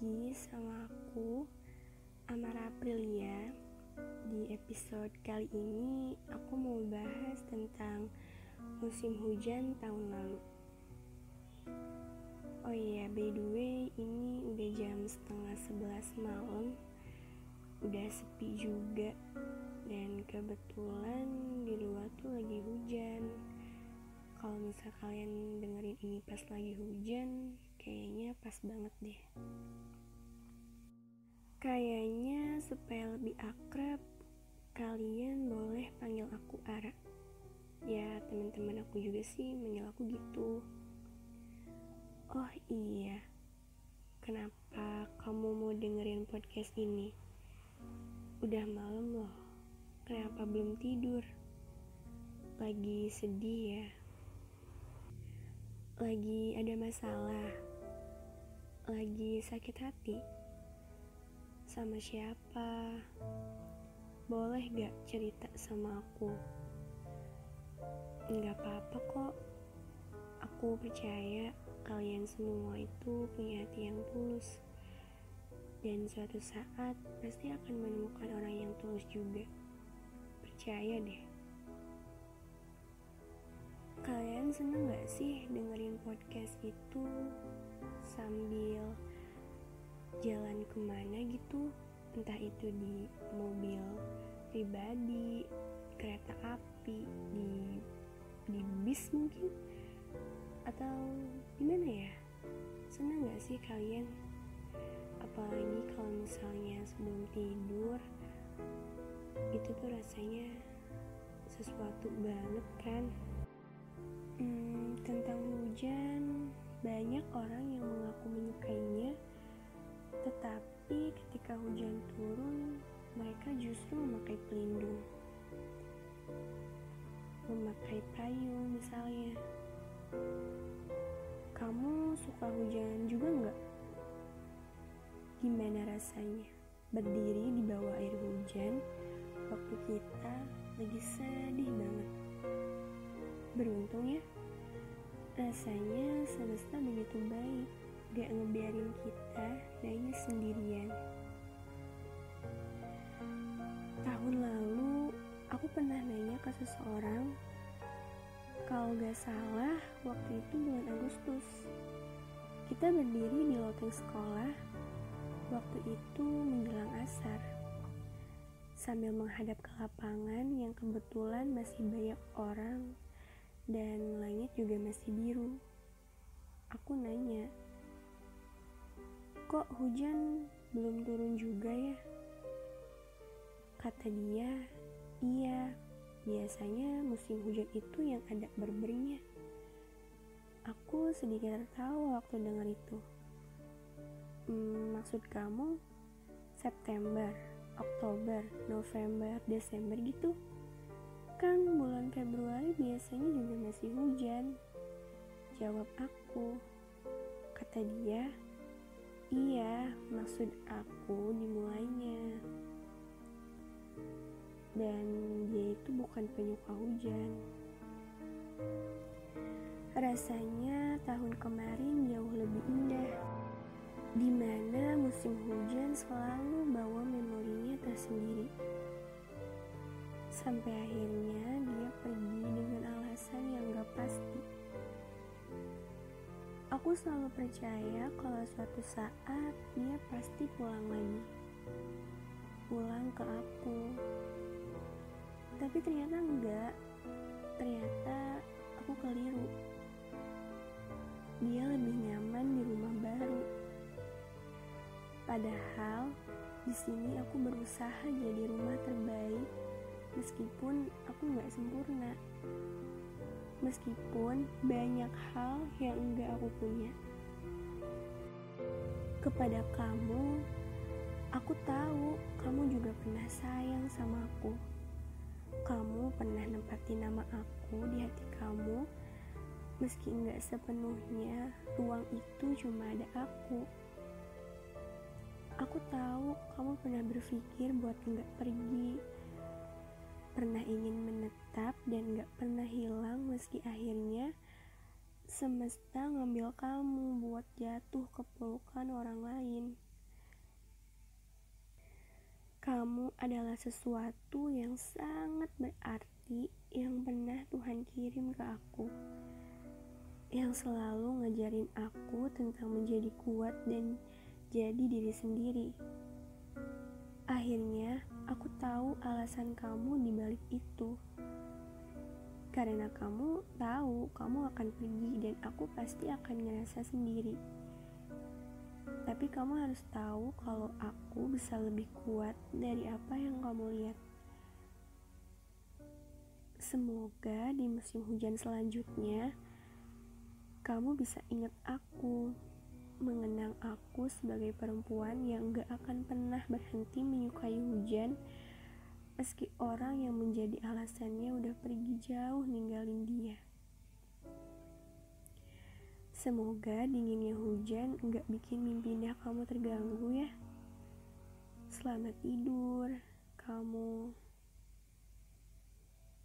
lagi sama aku Amara Aprilia. Di episode kali ini aku mau bahas tentang musim hujan tahun lalu. Oh iya by the way ini udah jam setengah sebelas malam. Udah sepi juga. Dan kebetulan di luar tuh lagi hujan. Kalau misal kalian dengerin ini pas lagi hujan kayaknya pas banget deh. Kayaknya supaya lebih akrab kalian boleh panggil aku Ara. Ya teman-teman aku juga sih manggil aku gitu. Oh iya kenapa kamu mau dengerin podcast ini? Udah malam loh kenapa belum tidur? Lagi sedih ya? Lagi ada masalah, lagi sakit hati, sama siapa? Boleh gak cerita sama aku? Gak apa-apa kok. Aku percaya kalian semua itu punya hati yang tulus. Dan suatu saat pasti akan menemukan orang yang tulus juga. Percaya deh. Kalian seneng gak sih dengerin podcast itu sambil jalan ke mana gitu? Entah itu di mobil pribadi, kereta api, di di bis mungkin, atau gimana ya? Seneng gak sih kalian? Apalagi kalau misalnya sebelum tidur, itu tuh rasanya sesuatu banget kan? Hmm, tentang hujan, banyak orang yang mengaku menyukainya, tetapi ketika hujan turun, mereka justru memakai pelindung, memakai payung misalnya. Kamu suka hujan juga nggak? Gimana rasanya berdiri di bawah air hujan waktu kita lagi sedih banget? Beruntung ya, rasanya semesta begitu baik, gak ngebiarin kita nangis sendirian. Tahun lalu, aku pernah nanya ke seseorang, kalau gak salah, waktu itu bulan Agustus. Kita berdiri di loteng sekolah, waktu itu menjelang asar sambil menghadap ke lapangan yang kebetulan masih banyak orang dan langit juga masih biru. Aku nanya, kok hujan belum turun juga ya? Kata dia, iya, biasanya musim hujan itu yang ada berbernya. Aku sedikit tertawa waktu dengar itu. Hmm, maksud kamu September, Oktober, November, Desember gitu? Kan bulan Februari biasanya juga masih hujan. Jawab aku. Kata dia, iya maksud aku dimulainya. Dan dia itu bukan penyuka hujan. Rasanya tahun kemarin jauh lebih indah. Di mana musim hujan selalu bawa memorinya tersendiri sampai akhirnya dia pergi dengan alasan yang gak pasti. Aku selalu percaya kalau suatu saat dia pasti pulang lagi. Pulang ke aku. Tapi ternyata enggak. Ternyata aku keliru. Dia lebih nyaman di rumah baru. Padahal di sini aku berusaha jadi rumah terbaik meskipun aku nggak sempurna. Meskipun banyak hal yang enggak aku punya. Kepada kamu aku tahu kamu juga pernah sayang sama aku. Kamu pernah nempatin nama aku di hati kamu meski enggak sepenuhnya ruang itu cuma ada aku. Aku tahu kamu pernah berpikir buat enggak pergi pernah ingin menetap dan gak pernah hilang meski akhirnya semesta ngambil kamu buat jatuh ke pelukan orang lain. Kamu adalah sesuatu yang sangat berarti yang pernah Tuhan kirim ke aku. Yang selalu ngajarin aku tentang menjadi kuat dan jadi diri sendiri. Akhirnya, aku tahu alasan kamu di balik itu. Karena kamu tahu kamu akan pergi dan aku pasti akan ngerasa sendiri. Tapi kamu harus tahu kalau aku bisa lebih kuat dari apa yang kamu lihat. Semoga di musim hujan selanjutnya kamu bisa ingat aku, mengenang aku sebagai perempuan yang gak akan pernah berhenti menyukai hujan meski orang yang menjadi alasannya udah pergi jauh ninggalin dia. Semoga dinginnya hujan nggak bikin mimpi indah kamu terganggu ya. Selamat tidur.